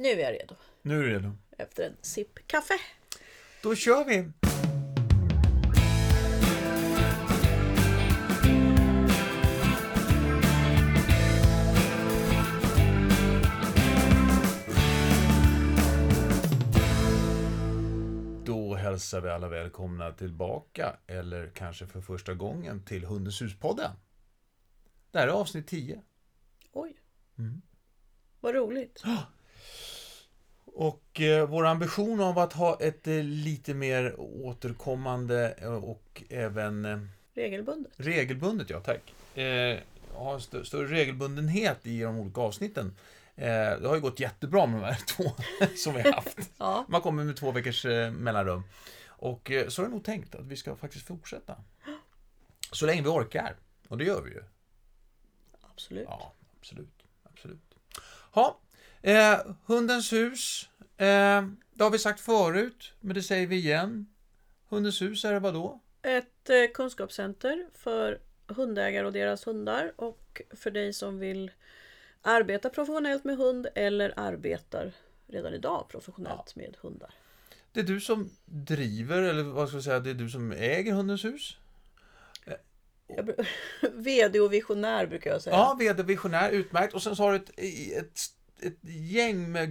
Nu är jag redo. Nu är du redo. Efter en sipp kaffe. Då kör vi! Då hälsar vi alla välkomna tillbaka, eller kanske för första gången, till Hundens hus-podden. Det här är avsnitt 10. Oj. Mm. Vad roligt. Och eh, vår ambition av att ha ett eh, lite mer återkommande eh, och även eh, Regelbundet. regelbundet, ja tack. Eh, ha st större regelbundenhet i de olika avsnitten. Eh, det har ju gått jättebra med de här två som vi har haft. Ja. Man kommer med två veckors mellanrum. Och så är det nog tänkt att vi ska faktiskt fortsätta. Så länge vi orkar. Och det gör vi ju. Absolut. Ja, absolut. absolut. Ha, eh, Hundens hus. Eh, det har vi sagt förut, men det säger vi igen. Hundens hus är det vadå? Ett eh, kunskapscenter för hundägare och deras hundar och för dig som vill arbeta professionellt med hund eller arbetar redan idag professionellt med hundar. Det är du som driver, eller vad ska jag säga, det är du som äger Hundens hus? Jag, bru- VD och visionär brukar jag säga. Ja, VD Visionär, utmärkt. Och sen så har du ett, ett, ett gäng med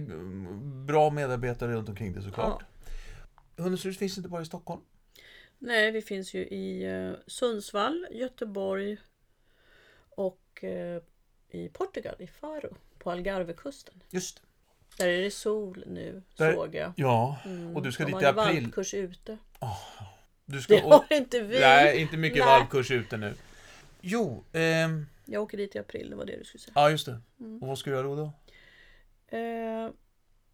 bra medarbetare runt omkring dig såklart. Hundens hus finns inte bara i Stockholm. Nej, vi finns ju i eh, Sundsvall, Göteborg och eh, i Portugal, i Faro, på Algarvekusten. Just Där är det sol nu, Där- såg jag. Ja, Mm, och du ska dit i april. valpkurs ute. Du ska, Det och, har inte vi. nej, inte mycket Nej. valpkurs ute nu. Jo, ehm, Jag åker dit i april, det var det du skulle säga. ja just det. Mm. Och vad ska du göra då? då? Eh,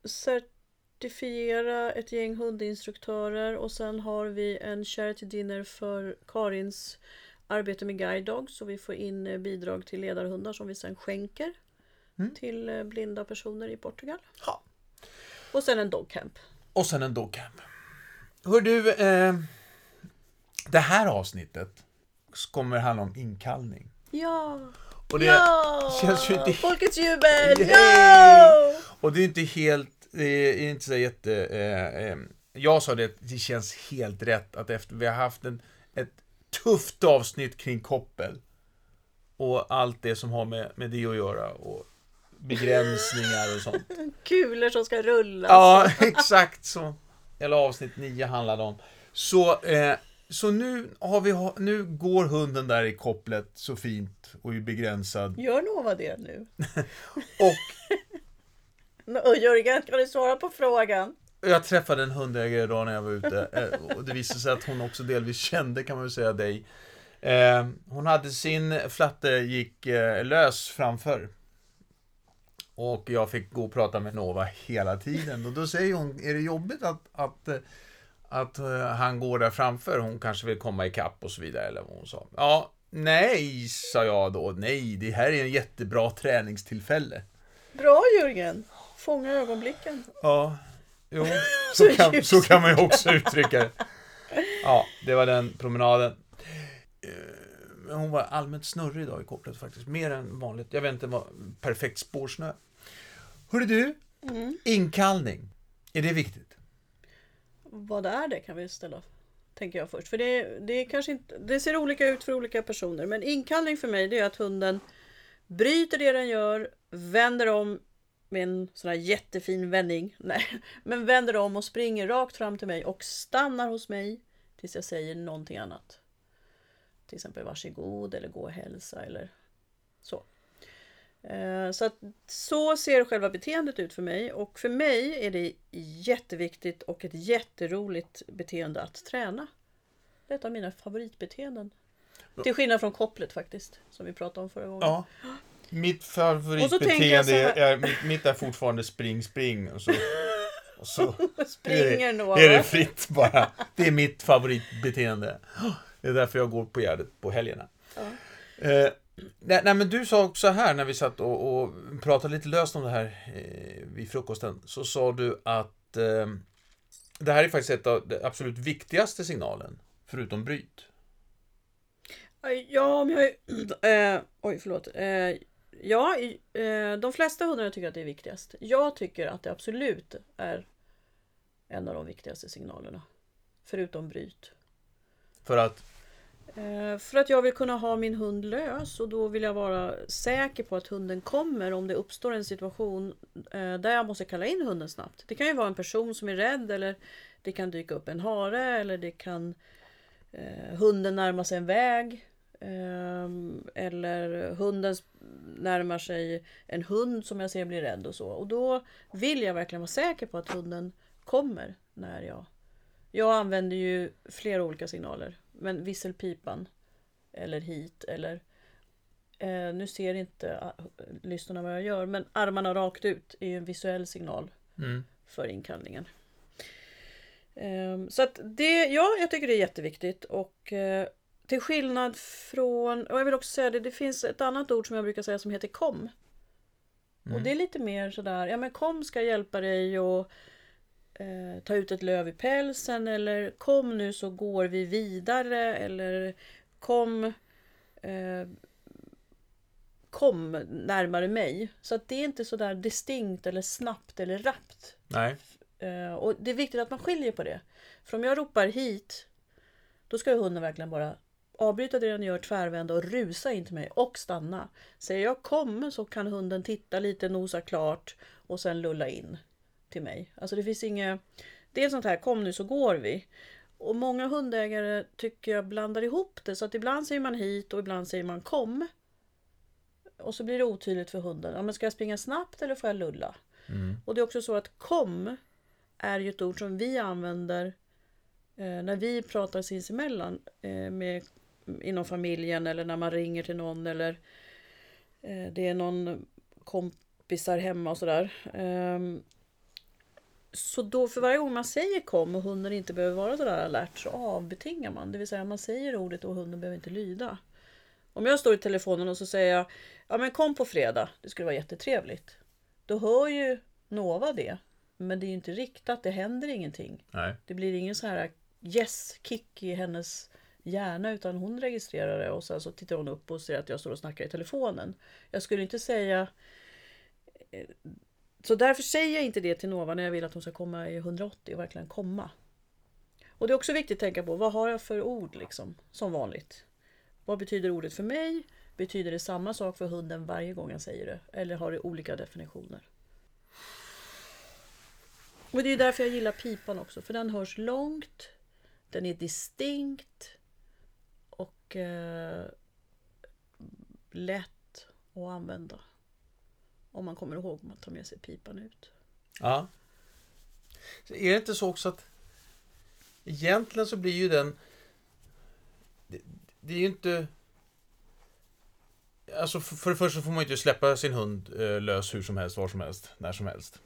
certifiera ett gäng hundinstruktörer och sen har vi en charity dinner för Karins arbete med guide dogs så vi får in eh, bidrag till ledarhundar som vi sen skänker Mm. till eh, blinda personer i Portugal. Ja. Och sen en dogcamp. Och sen en dogcamp. Hör du, eh, det här avsnittet kommer handla om inkallning. Ja! Och det ja! känns ju inte- Folkets jubel! Ja! Och det är inte helt, det är inte så jätte... Eh, eh, jag sa det, det känns helt rätt att efter vi har haft en, ett tufft avsnitt kring koppel och allt det som har med, med det att göra och begränsningar och sånt. Kulor som ska rullas. Ja, exakt så. Eller avsnitt 9 handlade om. Så, eh, så nu, har vi, nu går hunden där i kopplet så fint och är begränsad. Gör Nova det nu? Och Och Jörgen, kan du svara på frågan? Jag träffade en hundägare idag när jag var ute eh, och det visade sig att hon också delvis kände, kan man väl säga, dig. Eh, Hon hade sin flatte gick eh, lös framför. Och jag fick gå och prata med Nova hela tiden. Och då säger hon, är det jobbigt att, att, att eh, han går där framför? Hon kanske vill komma ikapp och så vidare, eller vad hon sa. Ja, nej, sa jag då. Nej, det här är en jättebra träningstillfälle. Bra Jörgen! Fånga ögonblicken. Ja, jo, så kan, så kan man ju också uttrycka det. Ja, det var den promenaden. Eh, Hon var allmänt snurrig idag i kopplet faktiskt, mer än vanligt. Jag vet inte, vad perfekt spårsnö. Hörru du, Mm. inkallning. Är det viktigt? Vad är det kan vi ställa, tänker jag först. För det, det, är kanske inte, det ser olika ut för olika personer. Men inkallning för mig det är att hunden bryter det den gör, vänder om med en sån här jättefin vändning. Nej, men vänder om och springer rakt fram till mig och stannar hos mig tills jag säger någonting annat. Till exempel varsågod eller gå och hälsa eller så. Eh, Så, att, så ser själva beteendet ut för mig och för mig är det jätteviktigt och ett jätteroligt beteende att träna. Det är ett av mina favoritbeteenden. Till skillnad från kopplet faktiskt, som vi pratade om förra gången. Ja. Mitt favoritbeteende är, är, mitt, mitt är fortfarande spring, spring. Och så, och så Springer är det, är det fritt bara. Det är mitt favoritbeteende. Det är därför jag går på Gärdet på helgerna. Ja. Eh, nej, nej, men du sa också här när vi satt och, och pratade lite löst om det här eh, vid frukosten. Så sa du att eh, det här är faktiskt ett av de absolut viktigaste signalen. Förutom bryt. Ja, om jag... Eh, oj, förlåt. Eh, Ja, eh, de flesta hundar tycker att det är viktigast. Jag tycker att det absolut är en av de viktigaste signalerna. Förutom bryt. För att, Eh, för att jag vill kunna ha min hund lös och då vill jag vara säker på att hunden kommer om det uppstår en situation eh, där jag måste kalla in hunden snabbt. Det kan ju vara en person som är rädd eller det kan dyka upp en hare eller det kan eh, hunden närma sig en väg. Eh, Eller hunden närmar sig en hund som jag ser blir rädd och så. Och då vill jag verkligen vara säker på att hunden kommer när jag jag använder ju flera olika signaler. Men visselpipan eller hit eller eh, nu ser inte ah, lyssnarna vad jag gör men armarna rakt ut är ju en visuell signal mm, för inkallningen. Ehm, så att det, ja, jag tycker det är jätteviktigt och eh, till skillnad från, och jag vill också säga det, det finns ett annat ord som jag brukar säga som heter kom. Och det är lite mer sådär, ja men kom ska hjälpa dig och eh, ta ut ett löv i pälsen eller kom nu så går vi vidare eller kom eh, kom närmare mig. Så att det är inte sådär distinkt eller snabbt eller rappt. nej, Eh, och det är viktigt att man skiljer på det. För om jag ropar hit, då ska ju hunden verkligen bara avbryta det den gör, tvärvända och rusa in till mig och stanna. Säger jag kom så kan hunden titta lite, nosa klart och sen lulla in till mig. Alltså det finns inget... Det är sånt här, kom nu så går vi. Och många hundägare tycker jag blandar ihop det så att ibland säger man hit och ibland säger man kom. Och så blir det otydligt för hunden. Ja, men ska jag springa snabbt eller får jag lulla? mm, Och det är också så att kom är ju ett ord som vi använder eh, när vi pratar sinsemellan eh, med, inom familjen eller när man ringer till någon eller eh, det är någon kompisar hemma och sådär. Så då för varje gång man säger kom och hunden inte behöver vara sådär alert så avbetingar man. Det vill säga man säger ordet och hunden behöver inte lyda. Om jag står i telefonen och så säger jag Ja men kom på fredag, det skulle vara jättetrevligt. Då hör ju Nova det. Men det är ju inte riktat, det händer ingenting. nej, Det blir ingen så här yes-kick i hennes hjärna utan hon registrerar det och sen så tittar hon upp och ser att jag står och snackar i telefonen. Jag skulle inte säga... Så därför säger jag inte det till Nova när jag vill att hon ska komma i 180 och verkligen komma. Och det är också viktigt att tänka på vad har jag för ord liksom, som vanligt. Vad betyder ordet för mig? Betyder det samma sak för hunden varje gång jag säger det? Eller har det olika definitioner? Och det är därför jag gillar pipan också, för den hörs långt, den är distinkt och eh, lätt att använda. Om man kommer ihåg att ta med sig pipan ut. ja. Så är det inte så också att egentligen så blir ju den... Det, det är ju inte... Alltså för, för det första får man ju inte släppa sin hund eh, lös hur som helst, var som helst, när som helst.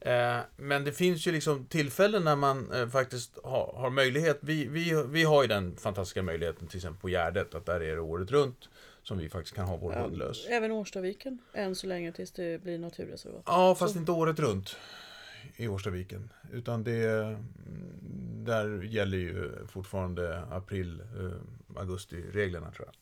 Eh, men det finns ju liksom tillfällen när man eh, faktiskt har, har möjlighet. Vi, vi, vi har ju den fantastiska möjligheten till exempel på Gärdet att där är det året runt som vi faktiskt kan ha vår hund lös. Även Årstaviken, än så länge tills det blir naturreservat. Ja, fast Så- inte året runt i Årstaviken. Utan det... mm, Där gäller ju fortfarande april, eh, augusti-reglerna tror jag.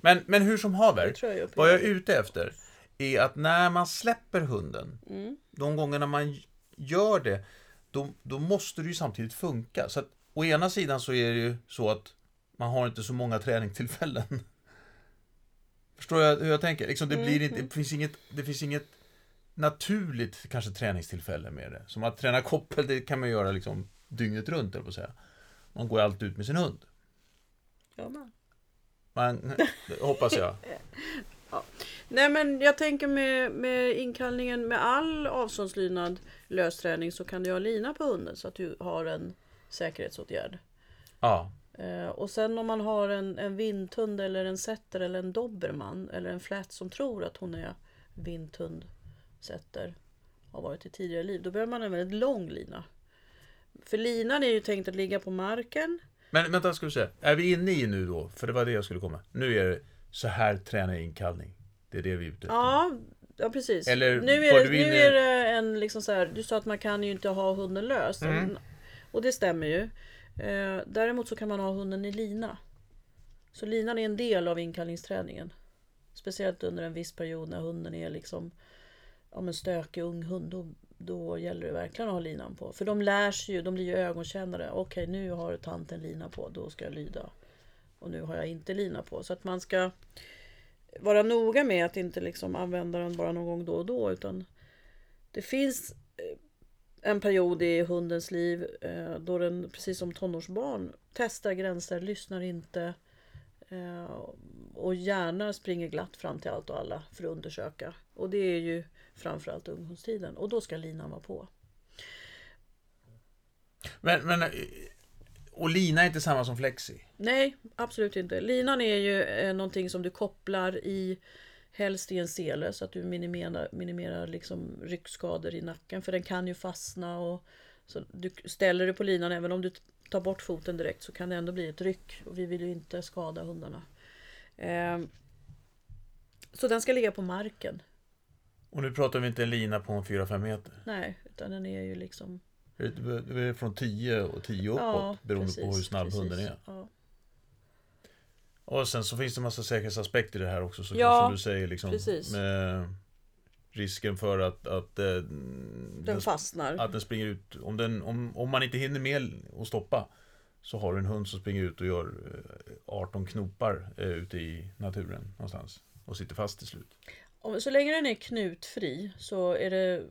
Men, men hur som haver, jag vad jag är ute efter är att när man släpper hunden, mm. de gångerna man gör det, då, då måste det ju samtidigt funka. Så att å ena sidan så är det ju så att man har inte så många träningstillfällen. Förstår jag hur jag tänker? Liksom det, blir inte, det, finns inget, det finns inget naturligt kanske träningstillfälle med det. Som att träna koppel, det kan man göra liksom dygnet runt, eller på säga. Man går alltid ut med sin hund. Ja, men. Man, hoppas jag. Nej men jag tänker med, med inkallningen med all avståndslydnad lösträning så kan du ha lina på hunden så att du har en säkerhetsåtgärd. Ja, Eh, och sen om man har en, en vinthund eller en setter eller en dobermann eller en flat som tror att hon är vinthund, setter, har varit i tidigare liv. Då behöver man en väldigt lång lina. För linan är ju tänkt att ligga på marken. men vänta, ska vi se. Är vi inne i nu då? För det var det jag skulle komma. Nu är det så här tränar inkallning. Det är det vi är ute efter. Ja, ja precis. Eller nu, är det, nu är det en liksom så här, du sa att man kan ju inte ha hunden lös. Mm. Och det stämmer ju. Eh, däremot så kan man ha hunden i lina. Så linan är en del av inkallningsträningen. speciellt under en viss period när hunden är liksom om en stökig ung hund. Då, då gäller det verkligen att ha linan på. För de lär sig ju, de blir ju ögonkännare. Okej, nu har tanten lina på, då ska jag lyda. Och nu har jag inte lina på. Så att man ska vara noga med att inte liksom använda den bara någon gång då och då. Utan det finns en period i hundens liv eh, då den, precis som tonårsbarn, testar gränser, lyssnar inte eh, och gärna springer glatt fram till allt och alla för att undersöka. Och det är ju framförallt ungdomstiden och då ska linan vara på. Men, men och lina är inte samma som flexi? Nej, absolut inte. Linan är ju eh, någonting som du kopplar i helst i en sele så att du minimerar, minimerar liksom ryckskador i nacken för den kan ju fastna och så du ställer du på linan även om du tar bort foten direkt så kan det ändå bli ett ryck och vi vill ju inte skada hundarna. Eh, så den ska ligga på marken. Och nu pratar vi inte en lina på en 4-5 meter? Nej, utan den är ju liksom det är från 10 och 10 uppåt ja, beroende precis, på hur snabb precis, hunden är. Ja. Och sen så finns det en massa säkerhetsaspekter i det här också så ja, som du säger liksom precis. med risken för att, att eh, den, den fastnar. Att den springer ut. Om, den, om, om man inte hinner med att stoppa så har du en hund som springer ut och gör 18 eh, knopar eh, ute i naturen någonstans och sitter fast till slut. Så länge den är knutfri så är det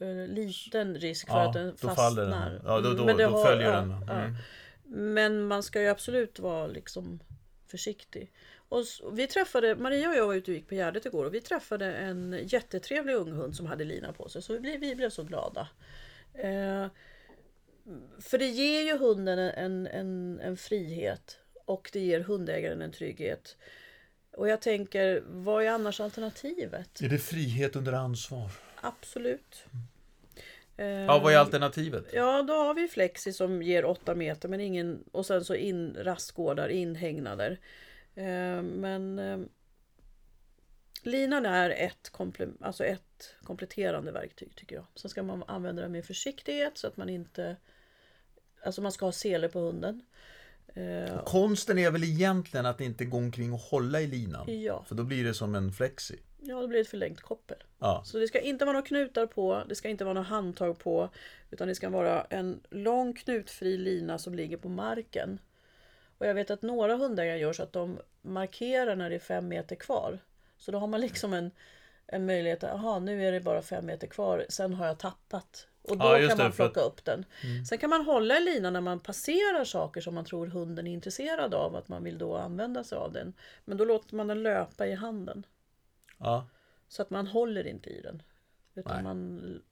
Eh, liten risk för ja, att den fastnar. Den. Ja, då, då, Men då har, följer ja, den. Mm. Men man ska ju absolut vara liksom försiktig. Och vi träffade, Maria och jag var ute och gick på Gärdet igår och vi träffade en jättetrevlig ung hund som hade lina på sig. Så vi blev, vi blev så glada. Eh, för det ger ju hunden en, en, en frihet och det ger hundägaren en trygghet. Och jag tänker, vad är annars alternativet? Är det frihet under ansvar? Absolut. Ja, vad är alternativet? Ja, då har vi Flexi som ger 8 meter men ingen och sen så in rastgårdar, inhägnader. Eh, men eh, linan är ett, komple alltså ett kompletterande verktyg tycker jag. Sen ska man använda den med försiktighet så att man inte Alltså man ska ha sele på hunden. Eh, Konsten är väl egentligen att inte gå omkring och hålla i linan. Ja. För då blir det som en flexi. Ja, det blir ett förlängt koppel. Ja. Så det ska inte vara några knutar på, det ska inte vara några handtag på. Utan det ska vara en lång knutfri lina som ligger på marken. Och jag vet att några hundägare gör så att de markerar när det är fem meter kvar. Så då har man liksom en, en möjlighet att, aha, nu är det bara fem meter kvar, sen har jag tappat. Och då ja, kan man plocka att... upp den. Mm. Sen kan man hålla i linan när man passerar saker som man tror hunden är intresserad av, att man vill då använda sig av den. Men då låter man den löpa i handen. Ja. Så att man håller inte i den. Utan man,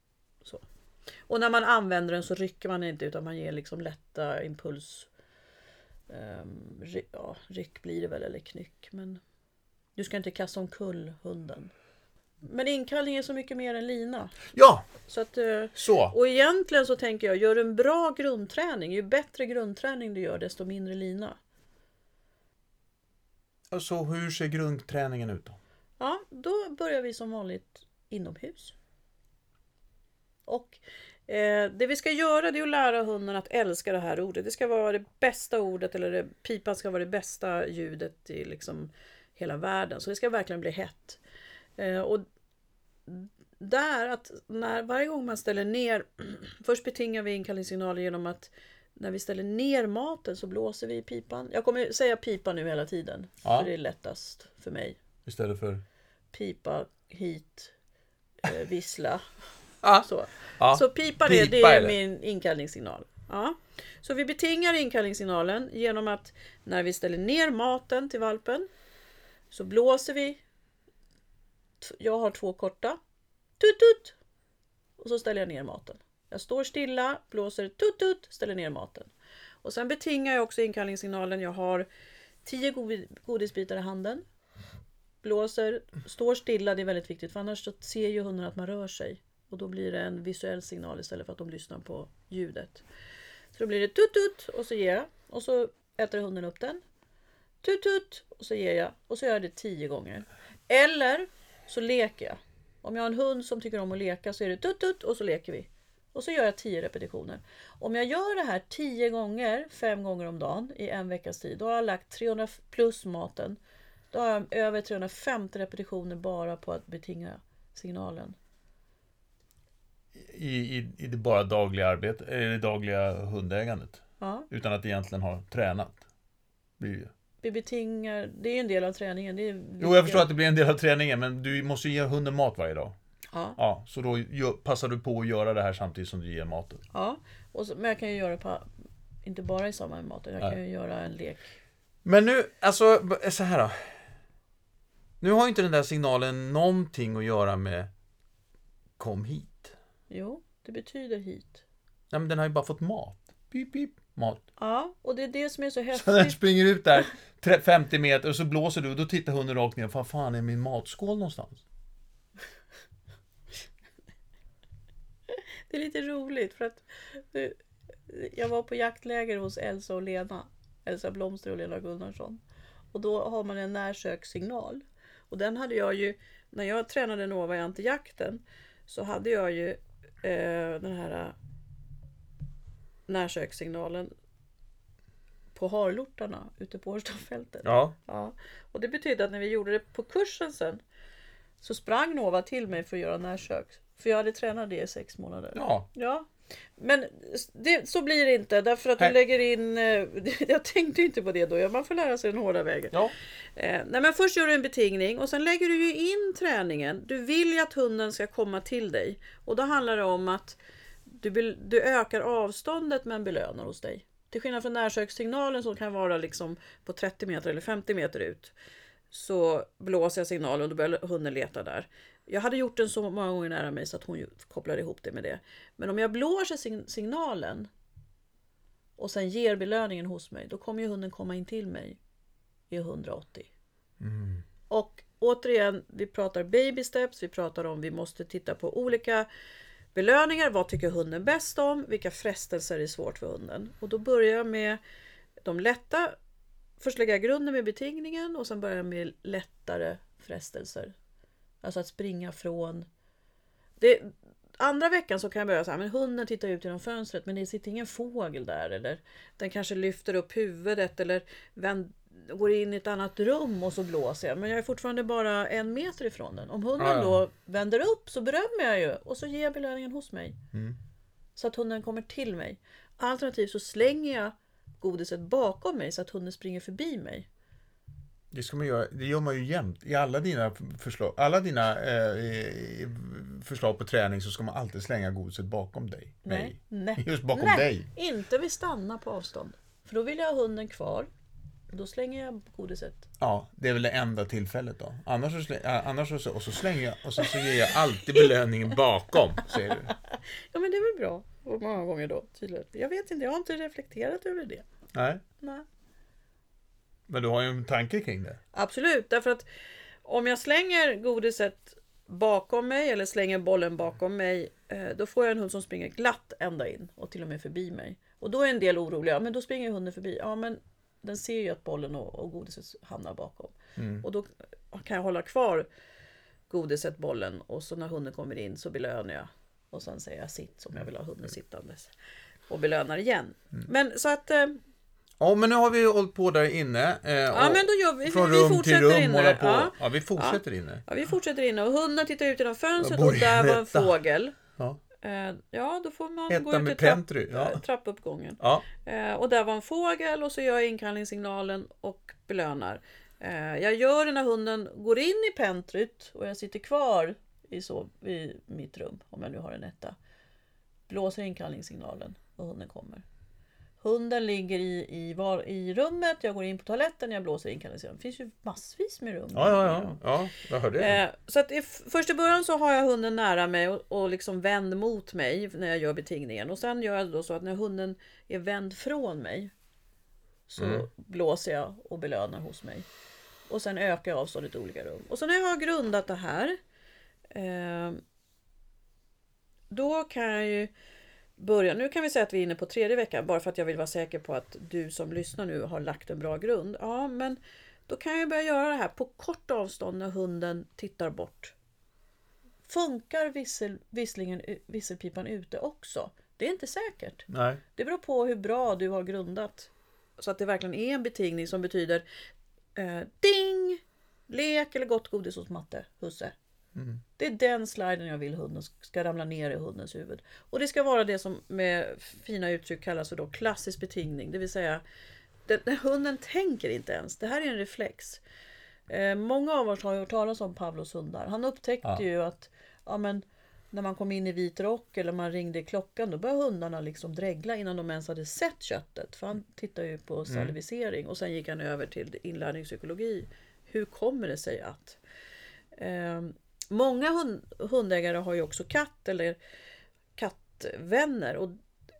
så. Och när man använder den så rycker man inte utan man ger liksom lätta impuls. Um, ry ja, ryck blir det väl eller knyck. Men du ska inte kasta omkull hunden. Men inkallning är så mycket mer än lina. Ja! Så att, eh, så. Och egentligen så tänker jag, gör du en bra grundträning, ju bättre grundträning du gör desto mindre lina. Alltså hur ser grundträningen ut då? Ja, då börjar vi som vanligt inomhus. Och eh, det vi ska göra det är att lära hunden att älska det här ordet. Det ska vara det bästa ordet eller det, pipan ska vara det bästa ljudet i liksom hela världen. Så det ska verkligen bli hett. Eh, och där att när varje gång man ställer ner, först betingar vi inkallningssignaler genom att när vi ställer ner maten så blåser vi i pipan. Jag kommer säga pipa nu hela tiden. Ja. För det är lättast för mig. Istället för? Pipa, hit, eh, vissla. ah. Så. Ah. så pipa det, det är min inkallningssignal. Ja. Så vi betingar inkallningssignalen genom att när vi ställer ner maten till valpen så blåser vi. Jag har två korta. Tut tut! Och så ställer jag ner maten. Jag står stilla, blåser tut tut, ställer ner maten. Och sen betingar jag också inkallningssignalen. Jag har tio godisbitar i handen blåser, står stilla, det är väldigt viktigt för annars så ser ju hunden att man rör sig. Och då blir det en visuell signal istället för att de lyssnar på ljudet. Så då blir det tut tut och så ger jag. Och så äter hunden upp den. Tut tut och så ger jag. Och så gör jag det tio gånger. Eller så leker jag. Om jag har en hund som tycker om att leka så är det tut tut och så leker vi. Och så gör jag tio repetitioner. Om jag gör det här tio gånger, fem gånger om dagen i en veckas tid, då har jag lagt 300 plus maten då har jag över 350 repetitioner bara på att betinga signalen. I, i, i det bara dagliga arbetet, eller det dagliga hundägandet. Ja, Utan att egentligen ha tränat. Blir det ju. vi betingar, det är en del av träningen. Det är Jo, jag förstår att det blir en del av träningen, men du måste ju ge hunden mat varje dag. Ja, Ja, så då passar du på att göra det här samtidigt som du ger maten. ja. Och så, men jag kan ju göra det på, inte bara i samband med maten. Jag Nej. kan ju göra en lek. Men nu, alltså, så här då. Nu har ju inte den där signalen någonting att göra med Kom hit. Jo, det betyder hit. Nej, men den har ju bara fått mat. Pip, pip, mat. Ja, och det är det som är så Så den häftigt. springer ut där tre- 50 meter och så blåser du och då tittar hunden rakt ner. Vad fan är min matskål någonstans? Det är lite roligt för att jag var på jaktläger hos Elsa och Lena. Elsa Blomster och Lena Gunnarsson. Och då har man en närsökssignal. Och den hade jag ju, när jag tränade Nova i antijakten så hade jag ju eh, den här eh, närsökssignalen på harlortarna ute på Årstafältet. Ja. Ja, och det betydde att när vi gjorde det på kursen sen så sprang Nova till mig för att göra närsök. För jag hade tränat det i sex månader. Ja. Ja. Men det, så blir det inte därför att du lägger in... eh, Jag tänkte inte på det då. Man får lära sig den hårda vägen. Ja. Eh, nej, men först gör du en betingning och sen lägger du ju in träningen. Du vill ju att hunden ska komma till dig. Och då handlar det om att du, du ökar avståndet men belönar hos dig. Till skillnad från närsökssignalen som kan vara liksom på 30 meter eller 50 meter ut. Så blåser jag signalen och då börjar hunden leta där. Jag hade gjort den så många gånger nära mig så att hon kopplade ihop det med det. Men om jag blåser sign- signalen och sen ger belöningen hos mig, då kommer ju hunden komma in till mig i 180. Mm. Och återigen, vi pratar baby steps, vi pratar om vi måste titta på olika belöningar. Vad tycker hunden bäst om? Vilka frestelser är svårt för hunden? Och då börjar jag med de lätta. Först lägger jag grunden med betingningen och sen börjar jag med lättare frestelser. Alltså att springa från. Det, andra veckan så kan jag börja så här, men hunden tittar ut genom fönstret men det sitter ingen fågel där. Eller den kanske lyfter upp huvudet eller vänd, går in i ett annat rum och så blåser jag. Men jag är fortfarande bara en meter ifrån den. Om hunden Ja, ja. då vänder upp så berömmer jag ju och så ger jag belöningen hos mig. Mm. Så att hunden kommer till mig. Alternativt så slänger jag godiset bakom mig så att hunden springer förbi mig. Det, ska man göra, det gör man ju jämt. I alla dina förslag, alla dina eh, förslag på träning så ska man alltid slänga godiset bakom dig. Nej. Nej. Just bakom Nej. dig. Inte vi stannar på avstånd. För då vill jag ha hunden kvar. Då slänger jag godiset. Ja, det är väl det enda tillfället då. Annars så, slä, äh, annars så, och så slänger jag, och så, så ger jag alltid belöningen bakom, säger du. Ja men det är väl bra. Många gånger då tydligen. Jag vet inte, jag har inte reflekterat över det. Nej, Nej. Men du har ju en tanke kring det. Absolut, därför att om jag slänger godiset bakom mig eller slänger bollen bakom mig eh, då får jag en hund som springer glatt ända in och till och med förbi mig. Och då är en del oroliga, men då springer hunden förbi. Ja men den ser ju att bollen och, och godiset hamnar bakom. Mm. Och då kan jag hålla kvar godiset, bollen och så när hunden kommer in så belönar jag. Och sen säger jag sitt som jag vill ha hunden sittandes. Och belönar igen. Mm. Men så att... Ja, men nu har vi hållit på där inne. Eh, ja men då gör vi, från vi rum till rum inne. hålla på. Ja. Ja, vi fortsätter inne. Ja, vi fortsätter inne och hunden tittar ut genom fönstret och där var en fågel. Ja. Eh, Ja, då får man Etta gå ut i trapp, ja. eh, trappuppgången. Ja, Eh, Och där var en fågel och så gör jag inkallningssignalen och belönar. Jag gör det när hunden går in i pentryt och jag sitter kvar i, så, i mitt rum, om jag nu har en etta. Blåser inkallningssignalen och hunden kommer. Hunden ligger i, i, var, i rummet, jag går in på toaletten, jag blåser inkallningssignalen. Det finns ju massvis med rum. ja, ja, ja, ja jag hörde det. Eh, så att i, först i början så har jag hunden nära mig och, och liksom vänd mot mig när jag gör betingningen. Och sen gör jag då så att när hunden är vänd från mig så Mm. blåser jag och belönar hos mig. Och sen ökar jag avståndet i olika rum. Och så när jag har grundat det här eh, då kan jag ju börja. Nu kan vi säga att vi är inne på tredje veckan bara för att jag vill vara säker på att du som lyssnar nu har lagt en bra grund. Ja, men då kan jag börja göra det här på kort avstånd när hunden tittar bort. Funkar vissel, visslingen, visselpipan ute också? Det är inte säkert. Nej. Det beror på hur bra du har grundat. Så att det verkligen är en betingning som betyder eh, ding! Lek eller gott godis hos matte, husse. Mm. Det är den sliden jag vill hunden ska ramla ner i hundens huvud. Och det ska vara det som med fina uttryck kallas för då klassisk betingning. Det vill säga, den, den, hunden tänker inte ens. Det här är en reflex. Eh, många av oss har ju hört talas om Pavlos hundar. Han upptäckte Ja. ju att ja, men, när man kom in i vit rock eller man ringde i klockan då började hundarna liksom dregla innan de ens hade sett köttet. För han tittar ju på salivisering och sen gick han över till inlärningspsykologi. Hur kommer det sig att? Eh, många hund, hundägare har ju också katt eller kattvänner och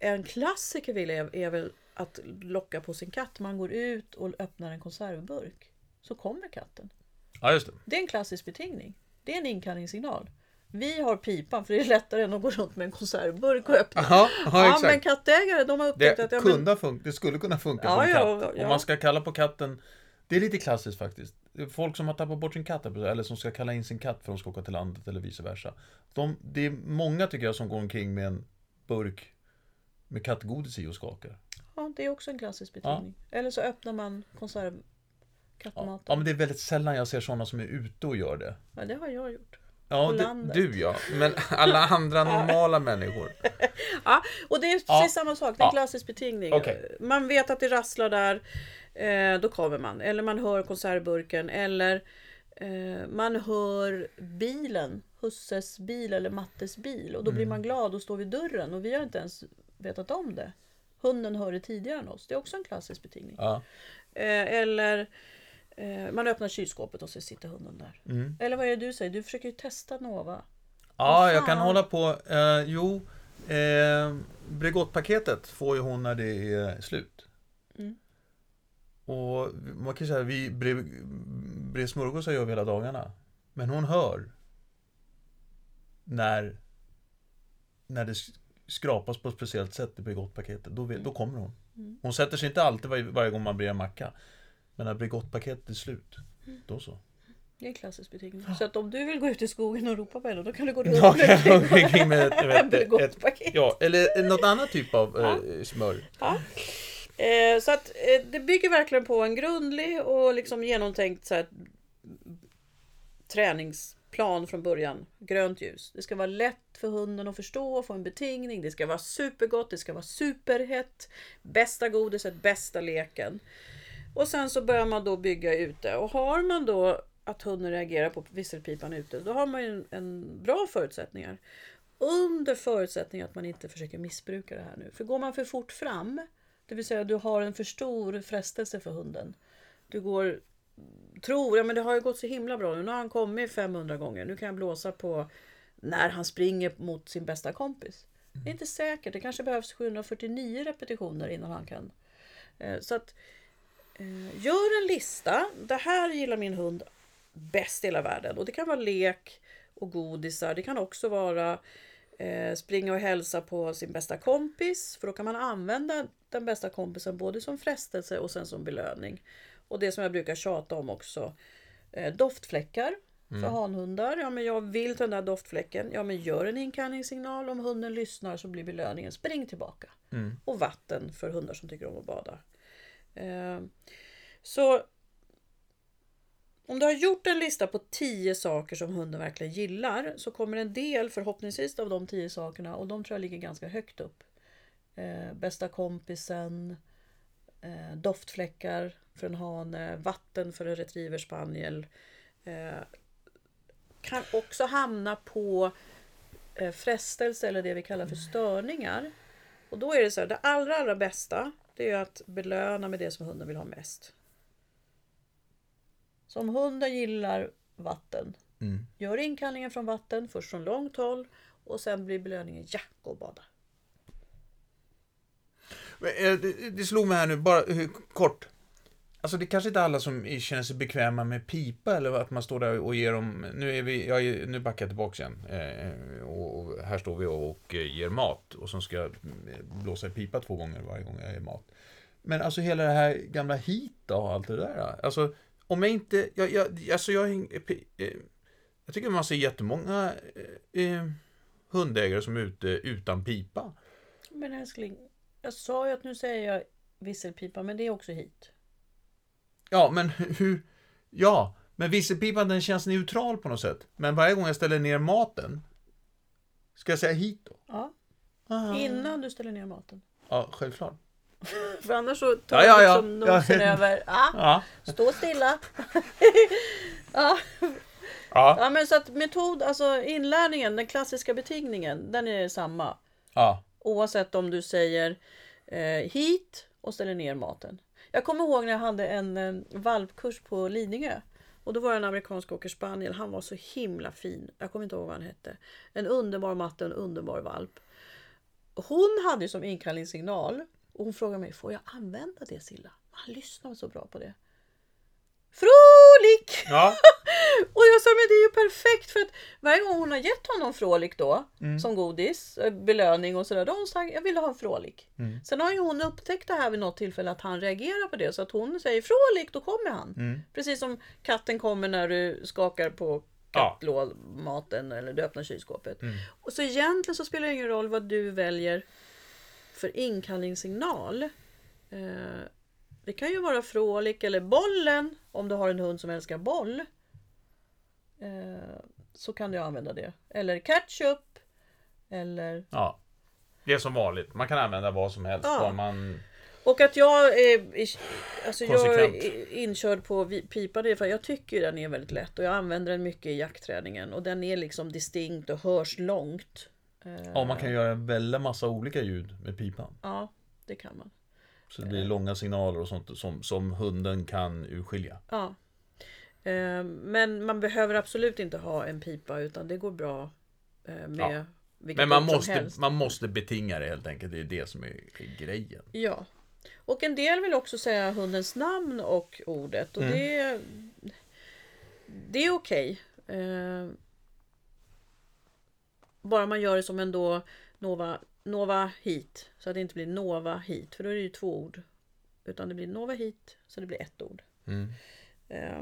en klassiker vill är, är väl att locka på sin katt. Man går ut och öppnar en konservburk. Så kommer katten. Ja, just det. Det är en klassisk betingning. Det är en inkallningssignal. Vi har pipan för det är lättare än att gå runt med en konservburk och öppna. Aha, ja, Ja, men kattägare de har upptäckt Det, att ja, men, kunde ha fun- det skulle kunna funka Ja, på en ja, katt. ja. Om man ska kalla på katten Det är lite klassiskt faktiskt. Folk som har tappat bort sin katt, eller som ska kalla in sin katt för att de ska åka till landet eller vice versa. De, det är många tycker jag som går omkring med en burk med kattgodis i och skakar. ja, det är också en klassisk betingning. Eller så öppnar man konserv Ja. kattmaten. ja, men det är väldigt sällan jag ser sådana som är ute och gör det. Ja, det har jag gjort. Ja, det, du ja. Men alla andra normala människor. Ja, och det är precis Ja. samma sak. Det är en Ja. klassisk betingning. Okej. Man vet att det rasslar där. Eh, då kommer man. Eller man hör konservburken. Eller eh, man hör bilen. Husses bil eller Mattes bil. Och då Mm. blir man glad och står vid dörren. Och vi har inte ens vetat om det. Hunden hör det tidigare än oss. Det är också en klassisk betingning. Ja. Eh, eller eh, man öppnar kylskåpet och så sitter hunden där. Mm. Eller vad är det du säger? Du försöker ju testa Nova. Ja, jag kan hålla på. Eh, jo, eh, Bregottpaketet får ju hon när det är slut. Mm. Och man kan säga vi bre, bre smörgåsar gör vi hela dagarna. Men hon hör när, när det sk- skrapas på ett speciellt sätt i Bregottpaketet. Då, vet- då kommer hon. Mm. Hon sätter sig inte alltid varje, varje gång man brer en macka. Men när Bregottpaketet är slut, Mm. då så. Det är en klassisk betingning. Så att om du vill gå ut i skogen och ropa på henne, då kan du gå runt kan med med ett, ett ett. Ja, eller något annat typ av Ja. eh, smör. Ja. Eh, så att eh, det bygger verkligen på en grundlig och liksom genomtänkt så här, träningsplan från början. Grönt ljus. Det ska vara lätt för hunden att förstå och få en betingning. Det ska vara supergott, det ska vara superhett. Bästa godiset, bästa leken. Och sen så börjar man då bygga ute. Och har man då att hunden reagerar på visselpipan ute, då har man ju en, en bra förutsättningar. Under förutsättning att man inte försöker missbruka det här nu. För går man för fort fram, det vill säga du har en för stor frestelse för hunden. Du går, tror, ja men det har ju gått så himla bra nu. Nu har han kommit 500 gånger. Nu kan jag blåsa på när han springer mot sin bästa kompis. Det är inte säkert. Det kanske behövs 749 repetitioner innan han kan. Eh, så att eh, gör en lista. Det här gillar min hund bäst i hela världen. Och det kan vara lek och godisar. Det kan också vara eh, springa och hälsa på sin bästa kompis. För då kan man använda den bästa kompisen både som frestelse och sen som belöning. Och det som jag brukar tjata om också. Eh, doftfläckar för hanhundar. Ja men jag vill ta den där doftfläcken. Ja men gör en inkallningssignal. Om hunden lyssnar så blir belöningen spring tillbaka. Mm. Och vatten för hundar som tycker om att bada. Eh, så om du har gjort en lista på 10 saker som hunden verkligen gillar så kommer en del förhoppningsvis av de 10 sakerna och de tror jag ligger ganska högt upp. Eh, bästa kompisen, eh, doftfläckar för en hane, vatten för en retriever spaniel. Eh, kan också hamna på eh, frestelse eller det vi kallar för störningar. Och då är det så här, det allra allra bästa det är att belöna med det som hunden vill ha mest. Så om hunden gillar vatten, Mm. gör inkallningen från vatten, först från långt håll och sen blir belöningen ja, gå och bada. Eh, det, slog mig här nu, bara kort. Alltså det är kanske inte alla som känner sig bekväma med pipa eller att man står där och ger dem, nu är vi, jag är, nu backar jag tillbaka igen. Eh, och, här står vi och eh, ger mat och så ska jag blåsa i pipa två gånger varje gång jag ger mat. Men alltså hela det här gamla hit och allt det där. Alltså om jag inte, jag, jag, alltså jag, är jag tycker man ser jättemånga eh, hundägare som är ute utan pipa. Men älskling, jag sa ju att nu säger jag visselpipa men det är också hit. Ja, men hur... Ja, Men visselpipan den känns neutral på något sätt. Men varje gång jag ställer ner maten, ska jag säga hit då? Ja. Ah. Innan du ställer ner maten. Ja, självklart. För annars så tar Ja, ja, ja. liksom nosen över. Ah, Ja. stå stilla. ja. Ja. ja, men så att metod, alltså inlärningen, den klassiska betingningen, den är samma. ja. Oavsett om du säger eh, hit och ställer ner maten. Jag kommer ihåg när jag hade en eh, valpkurs på Lidingö. Och då var det en amerikansk åkerspaniel. Han var så himla fin. Jag kommer inte ihåg vad han hette. En underbar matte och en underbar valp. Hon hade ju som inkallningssignal. Och hon frågade mig, får jag använda det Silla? Han lyssnade så bra på det. Frolik! ja. Och jag sa, men det är ju perfekt för att varje gång hon har gett honom Frolik då, Mm. som godis, eh, belöning och sådär, då har hon sagt, jag vill ha en Frolik. Mm. Sen har ju hon upptäckt det här vid något tillfälle att han reagerar på det, så att hon säger Frolik, då kommer han. Mm. Precis som katten kommer när du skakar på Ja. kattlådmaten eller du öppnar kylskåpet. Mm. Och så egentligen så spelar det ingen roll vad du väljer för inkallningssignal. Eh, det kan ju vara Frolik eller bollen om du har en hund som älskar boll. Eh, så kan du använda det. Eller ketchup. Eller... ja. Det är som vanligt. Man kan använda vad som helst. Ja. Bara man... Och att jag är, alltså jag är inkörd på pipa det är för jag tycker den är väldigt lätt och jag använder den mycket i jaktträningen och den är liksom distinkt och hörs långt. Eh, Ja, man kan göra en väldig massa olika ljud med pipan. Ja, det kan man. Så det blir långa signaler och sånt som, som hunden kan urskilja. Ja. Eh, Men man behöver absolut inte ha en pipa utan det går bra eh, med Ja. Men man måste, man måste betinga det helt enkelt. Det är det som är, grejen. Ja. Och en del vill också säga hundens namn och ordet och Mm. det, det är okej. Eh, bara man gör det som en då Nova, Nova hit. Så att det inte blir Nova hit. För då är det ju två ord. Utan det blir Nova hit. Så det blir ett ord. Mm. Eh,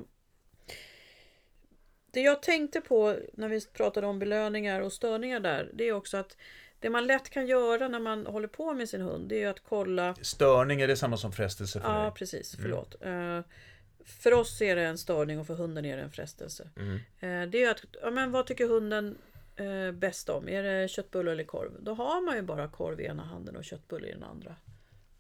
Det jag tänkte på när vi pratade om belöningar och störningar där. Det är också att det man lätt kan göra när man håller på med sin hund. Det är att kolla Störning är det samma som frestelse för Ja, dig? precis. Förlåt. Eh, för oss är det en störning och för hunden är det en frestelse. Mm. Eh, det är att, ja, men vad tycker hunden eh, bäst om? Är det köttbulle eller korv? Då har man ju bara korv i ena handen och köttbulle i den andra.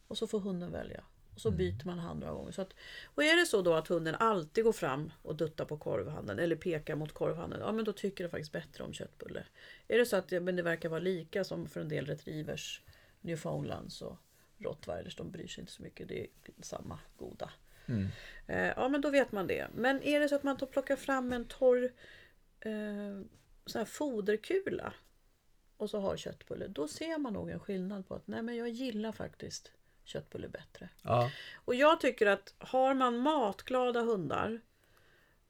Och så får hunden välja. Och så byter man hand några gånger. Så att, och är det så då att hunden alltid går fram och duttar på korvhanden eller pekar mot korvhanden, ja men då tycker den faktiskt bättre om köttbulle. Är det så att men det verkar vara lika som för en del retrievers, newfoundlands och rottweilers, de bryr sig inte så mycket, det är samma goda. Mm. Eh, ja men då vet man det. Men är det så att man plockar fram en torr eh, sån här foderkula och så har köttbulle, då ser man nog en skillnad på att nej men jag gillar faktiskt köttbulle bättre. Ja. Och jag tycker att har man matglada hundar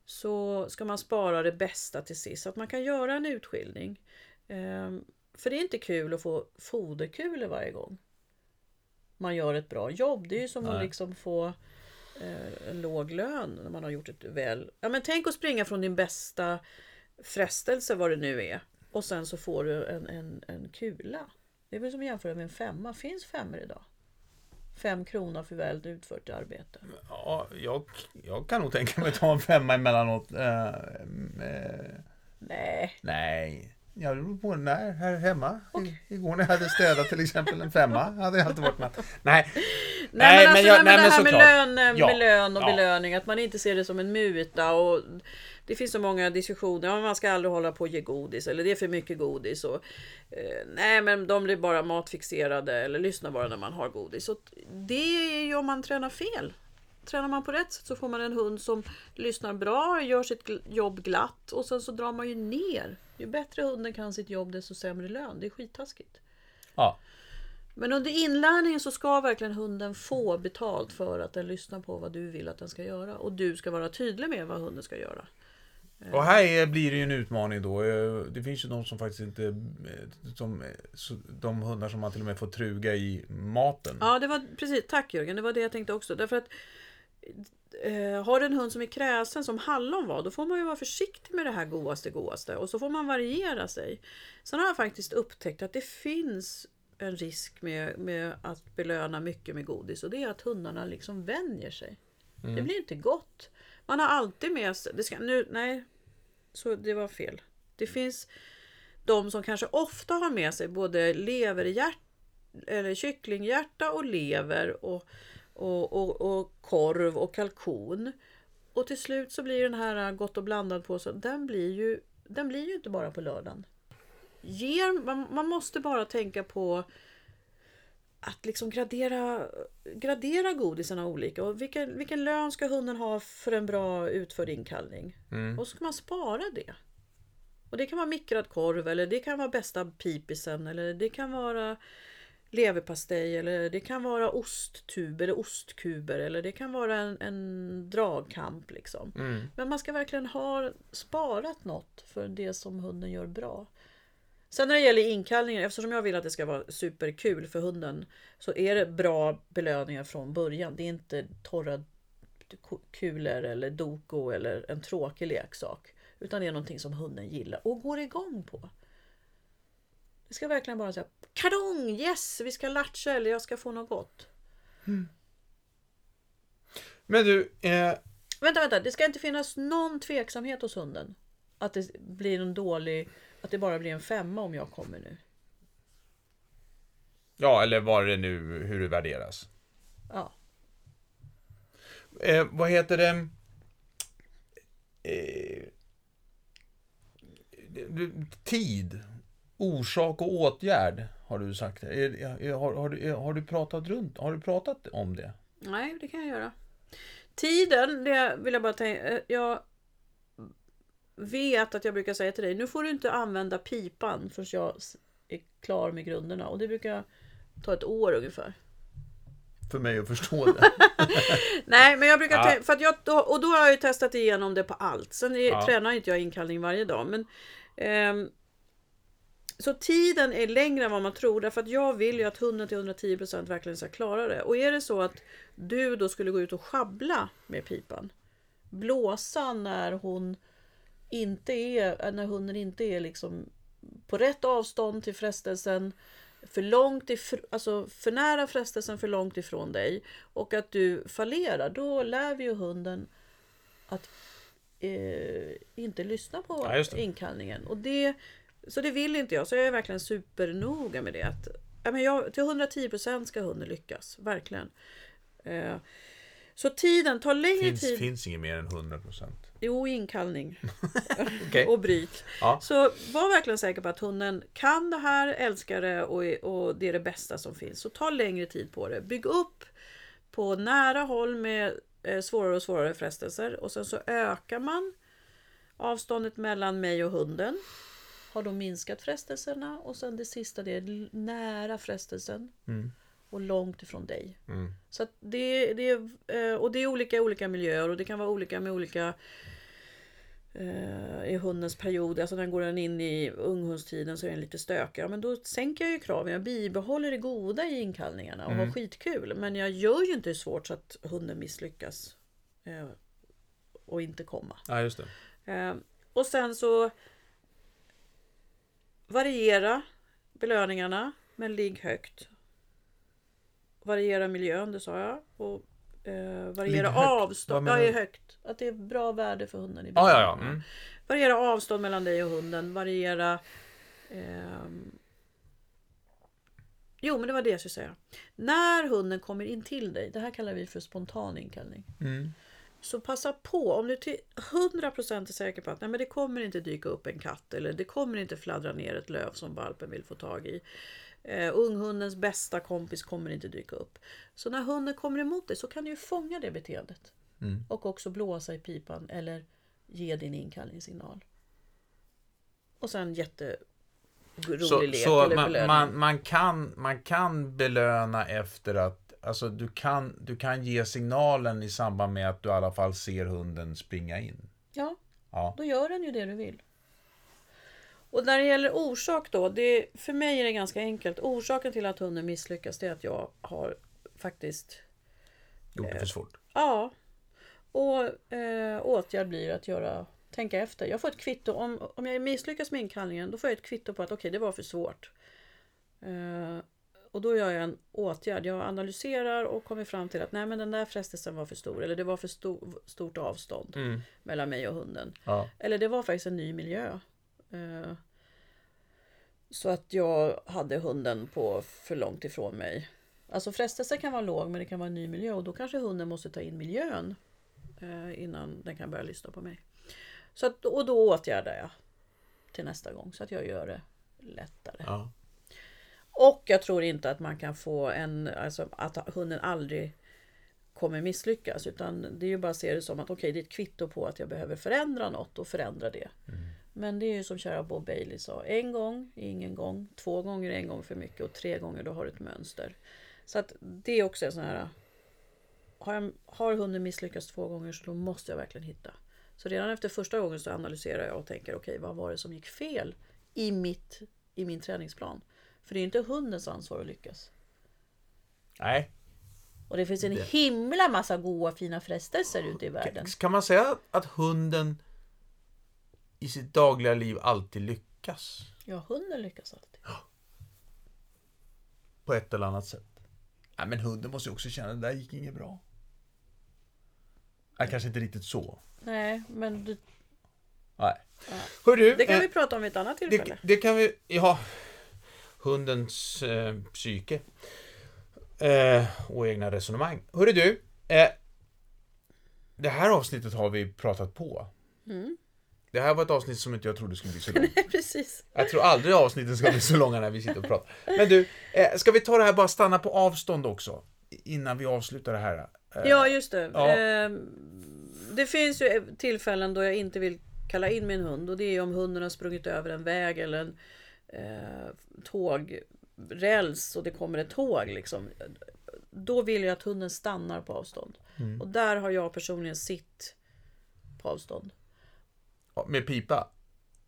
så ska man spara det bästa till sist. Så att man kan göra en utskiljning. Ehm, för det är inte kul att få foderkulor varje gång. Man gör ett bra jobb. Det är ju som att liksom få eh, en låg lön när man har gjort ett väl... Ja men tänk att springa från din bästa frestelse vad det nu är. Och sen så får du en, en, en kula. Det är väl som att jämföra med en femma. Finns femmor idag? Fem kronor för väl utfört arbete. Ja, jag, jag kan nog tänka mig att ta en femma emellanåt. Eh, eh, Nej. nej. Jag beror på när här hemma. I, igår när jag hade städat till exempel en femma. Hade jag alltid varit med. Nej. Nej, Nej, men, men alltså, jag- nej, men det här med lön, Ja, med lön och ja. belöning, att man inte ser det som en muta. Och det finns så många diskussioner, ja, man ska aldrig hålla på och ge godis, eller det är för mycket godis. Och, eh, nej, men de blir bara matfixerade, eller lyssnar bara när man har godis. Och det är ju om man tränar fel. Tränar man på rätt sätt så får man en hund som lyssnar bra, gör sitt jobb glatt och sen så drar man ju ner. Ju bättre hunden kan sitt jobb desto sämre lön. Det är skittaskigt. Ja. Men under inlärningen så ska verkligen hunden få betalt för att den lyssnar på vad du vill att den ska göra. Och du ska vara tydlig med vad hunden ska göra. Och här är, blir det ju en utmaning då. Eh, Det finns ju de som faktiskt inte... eh, Som, eh, de hundar som man till och med får truga i maten. Ja, det var precis. Tack Jörgen, det var det jag tänkte också. Därför att eh, har du en hund som är kräsen som hallon var, då får man ju vara försiktig med det här godaste godaste. Och så får man variera sig. Sen har jag faktiskt upptäckt att det finns en risk med, med att belöna mycket med godis och det är att hundarna liksom vänjer sig. Det blir inte gott. Man har alltid med sig, det ska, nu, nej, så det var fel. Det finns de som kanske ofta har med sig både leverhjärt, eller kycklinghjärta och lever och, och, och, och korv och kalkon. Och till slut så blir den här gott och blandad påsen, den blir ju, den blir ju inte bara på lördagen. Ger, man, man måste bara tänka på att liksom gradera, gradera godisarna olika. Och vilken, vilken lön ska hunden ha för en bra utförd inkallning? Mm. Och så ska man spara det. Och det kan vara mikrad korv eller det kan vara bästa pipisen eller det kan vara leverpastej eller det kan vara osttuber eller ostkuber eller det kan vara en, en dragkamp liksom. Mm. Men man ska verkligen ha sparat något för det som hunden gör bra. Sen när det gäller inkallningar, eftersom jag vill att det ska vara superkul för hunden så är det bra belöningar från början. Det är inte torra kulor eller doko eller en tråkig leksak. Utan det är någonting som hunden gillar och går igång på. Det ska verkligen bara säga Kadong! Yes! Vi ska latcha eller jag ska få något gott. Men du, eh, Vänta, vänta. Det ska inte finnas någon tveksamhet hos hunden. Att det blir en dålig... Att det bara blir en femma om jag kommer nu. ja eller vad det nu, hur det värderas. Ja. Eh, vad heter det? Eh, tid, orsak och åtgärd har du sagt. Är, har, har, du- har du pratat runt? Har du pratat om det? Nej, det kan jag göra. Tiden, det vill jag bara tänka. Jag vet att jag brukar säga till dig, nu får du inte använda pipan förrän jag är klar med grunderna. Och det brukar ta ett år ungefär. För mig att förstå det. Nej, men jag brukar Ja. tänka, för att jag, och då har jag ju testat igenom det på allt. Sen är, Ja. tränar inte jag inkallning varje dag. Men, ehm, så tiden är längre än vad man tror. Därför att jag vill ju att 100 till 110% verkligen ska klara det. Och är det så att du då skulle gå ut och schabbla med pipan. Blåsa när hon inte är, när hunden inte är liksom på rätt avstånd till frestelsen. För långt ifrån, alltså för nära frestelsen, för långt ifrån dig. Och att du fallerar. Då lär vi ju hunden att eh, inte lyssna på Ja, inkallningen. Och det, så det vill inte jag. Så jag är verkligen supernoga med det. Att, ja, men jag, till 110% ska hunden lyckas. Verkligen. Eh, så tiden tar längre finns, tid. finns inget mer än 100%. Jo, inkallning. Okej. och bryt. Ja. Så var verkligen säker på att hunden kan det här, älskar det och, och det är det bästa som finns. Så ta längre tid på det. Bygg upp på nära håll med eh, svårare och svårare frestelser och sen så ökar man avståndet mellan mig och hunden. Har då minskat frestelserna och sen det sista det är nära frestelsen Mm. och långt ifrån dig. Mm. Så det, det, är, eh, och det är olika i olika miljöer och det kan vara olika med olika eh, i hundens period. Alltså när går den in i unghundstiden så är den lite stökig. Ja, men då sänker jag ju kraven. Jag bibehåller det goda i inkallningarna och har skitkul. Men jag gör ju inte det svårt så att hunden misslyckas. Eh, och inte komma. Ja, just det. Eh, och sen så variera belöningarna men ligg högt. Variera miljön, det sa jag. Och eh, variera avstånd. Ja, är högt. Att det är bra värde för hunden. I Ja, ja, ja. Mm. Variera avstånd mellan dig och hunden. Variera... ehm, Jo, men det var det jag skulle säga. När hunden kommer in till dig, det här kallar vi för spontan inkallning. Mm. Så passa på, om du till 100% är säker på att nej, men det kommer inte dyka upp en katt eller det kommer inte fladdra ner ett löv som valpen vill få tag i. Uh, unghundens bästa kompis kommer inte dyka upp. Så när hunden kommer emot dig så kan du ju fånga det beteendet. Mm. Och också blåsa i pipan eller ge din inkallningssignal. Och sen jätterolig Så, lek så eller man, belöning. man, man, kan, man kan belöna efter att Alltså du kan, du kan ge signalen i samband med att du i alla fall ser hunden springa in. Ja, Ja. då gör den ju det du vill. Och när det gäller orsak då, det, för mig är det ganska enkelt. Orsaken till att hunden misslyckas det är att jag har faktiskt, Gjort det för svårt. ja. Och eh, åtgärd blir att göra, tänka efter. Jag får ett kvitto, om, om jag misslyckas med inkallningen, då får jag ett kvitto på att okej, det var för svårt. Eh, och då gör jag en åtgärd. Jag analyserar och kommer fram till att nej men den där frestelsen var för stor. Eller det var för sto- stort avstånd Mm. mellan mig och hunden. Ja. Eller det var faktiskt en ny miljö. Eh, Så att jag hade hunden på för långt ifrån mig. Alltså frestelsen kan vara låg men det kan vara en ny miljö och då kanske hunden måste ta in miljön eh, innan den kan börja lyssna på mig. Så att, och då åtgärdar jag till nästa gång så att jag gör det lättare. Ja. Och jag tror inte att man kan få en, alltså att hunden aldrig kommer misslyckas. Utan det är ju bara att se det som att okej, det är ett kvitto på att jag behöver förändra något och förändra det. Men det är ju som kära Bob Bailey sa. En gång ingen gång. Två gånger en gång för mycket. Och tre gånger då har du ett mönster. Så att det är också en sån här... Har, jag, har hunden misslyckats två gånger så då måste jag verkligen hitta. Så redan efter första gången så analyserar jag och tänker okej, vad var det som gick fel i, mitt, i min träningsplan? För det är inte hundens ansvar att lyckas. Nej. Och det finns en Det- himla massa goda fina frestelser ute i världen. Kan man säga att hunden i sitt dagliga liv alltid lyckas? Ja, hunden lyckas alltid. På ett eller annat sätt. Nej, men hunden måste ju också känna att det där gick inget bra. Nej, kanske inte riktigt så. Nej, men det, Nej. Ja. Hör du, det kan eh, vi prata om vid ett annat tillfälle. det, det kan vi... Ja. Hundens eh, psyke. Eh, och egna resonemang. Hörru du. Eh, det här avsnittet har vi pratat på. Mm. Det här var ett avsnitt som inte jag trodde skulle bli så långt. Precis. Jag tror aldrig avsnitten ska bli så långa när vi sitter och pratar. Men du, eh, ska vi ta det här bara stanna på avstånd också? Innan vi avslutar det här. Eh, Ja, just det. Ja. Ehm, det finns ju tillfällen då jag inte vill kalla in min hund och det är om hunden har sprungit över en väg eller en eh, tågräls och det kommer ett tåg. Liksom. Då vill jag att hunden stannar på avstånd. Mm. Och där har jag personligen sitt på avstånd. Ja, Med pipa?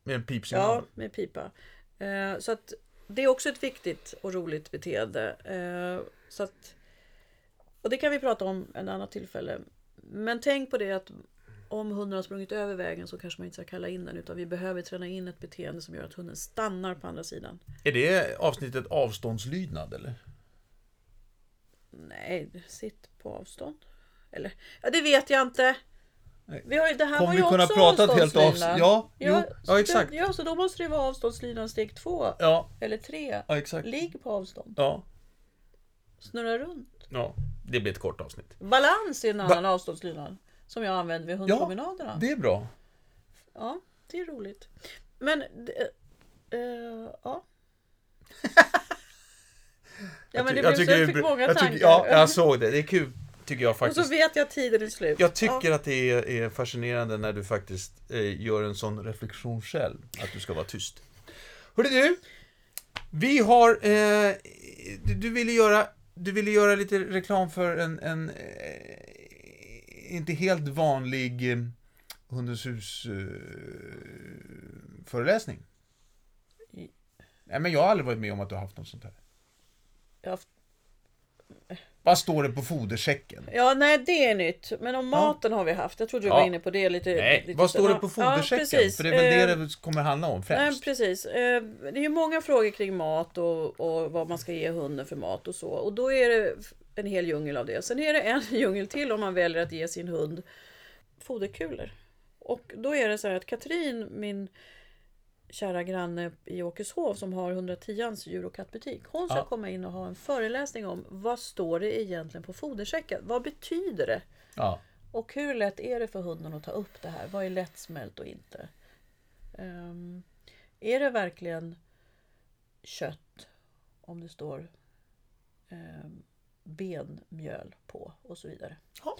Med en pipsignal? Ja, med pipa. Eh, så att det är också ett viktigt och roligt beteende. Eh, så att, och det kan vi prata om en annat tillfälle. Men tänk på det att om hunden har sprungit över vägen så kanske man inte ska kalla in den utan vi behöver träna in ett beteende som gör att hunden stannar på andra sidan. Är det avsnittet avståndslydnad eller? Nej, sitt på avstånd. Eller, ja det vet jag inte. Vi har, det här Kommer var vi ju kunna också prata helt avståndslydnad. avsnitt? Ja, jo, ja exakt. Ja, så då måste det vara avståndslydnad steg två. Ja, Eller tre. ja exakt. Ligg på avstånd. Ja, Snurra runt. ja, det blir ett kort avsnitt. Balans är en annan avståndslydnad. Som jag använder vid hundpromenaderna. Det är bra. Ja, det är roligt. Men... eh, ja. ja men det Jag blev så jag fick många jag tankar. tycker, Ja, jag såg det. Det är kul, tycker jag och faktiskt. så vet jag att tiden är slut. Jag tycker Ja. att det är, är fascinerande när du faktiskt eh, gör en sån reflektion själv. Att du ska vara tyst. Hörru du! Vi har... Eh, du, du, ville göra, du ville göra lite reklam för en, en inte helt vanlig eh, Hundens hus föreläsning. I- Nej, men jag har aldrig varit med om att du har haft något sånt här. Jag har haft- Vad står det på fodersäcken? Ja, nej det är nytt. Men om maten har vi haft. Jag trodde du Ja. var inne på det lite. Nej, lite vad står det på fodersäcken? precis. För det är väl Eh, det det kommer handla om Nej, främst. precis. Eh, Det är ju många frågor kring mat och, och vad man ska ge hunden för mat och så. Och då är det en hel djungel av det. Sen är det en djungel till om man väljer att ge sin hund foderkulor. Och då är det så här att Katrin, min kära granne i Åkeshov som har 110ans djur och kattbutik. Hon ska Ja. komma in och ha en föreläsning om vad står det egentligen på fodersäcken? Vad betyder det? Ja. Och hur lätt är det för hunden att ta upp det här? Vad är lättsmält och inte? Ehm, är det verkligen kött om det står um, benmjöl på och så vidare? Ja.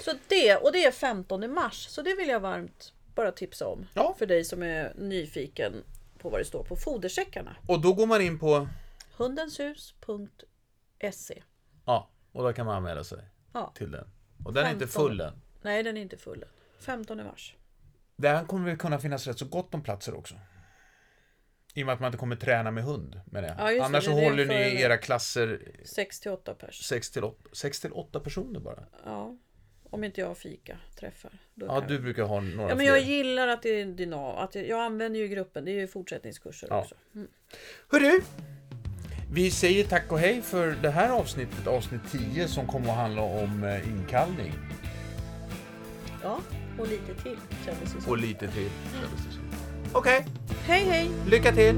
Så det, och det är 15 mars, så det vill jag varmt bara tipsa om. Ja. För dig som är nyfiken på vad det står på fodersäckarna. Och då går man in på... Hundenshus.se Ja, och då kan man anmäla sig Ja. till den. Och den är inte 15. full än. Nej, den är inte full än. 15 mars. Där kommer det kunna finnas rätt så gott om platser också. I och med att man inte kommer träna med hund. Men det. Ja, Annars det så det håller ni era klasser 6 till 8 pers. 6 till 8, 6 till 8 personer bara. Ja, om inte jag fika träffar. Ja, du jag. brukar ha några ja, men fler. jag gillar att det är dynam. Att jag, jag använder ju gruppen. Det är ju fortsättningskurser Ja. också. Mm. Hörru! Vi säger tack och hej för det här avsnittet, avsnitt 10, som kommer att handla om eh, inkallning. Ja, och lite till kändes det som. Och lite till, kändes det som. Okej, Hej hej! lycka till!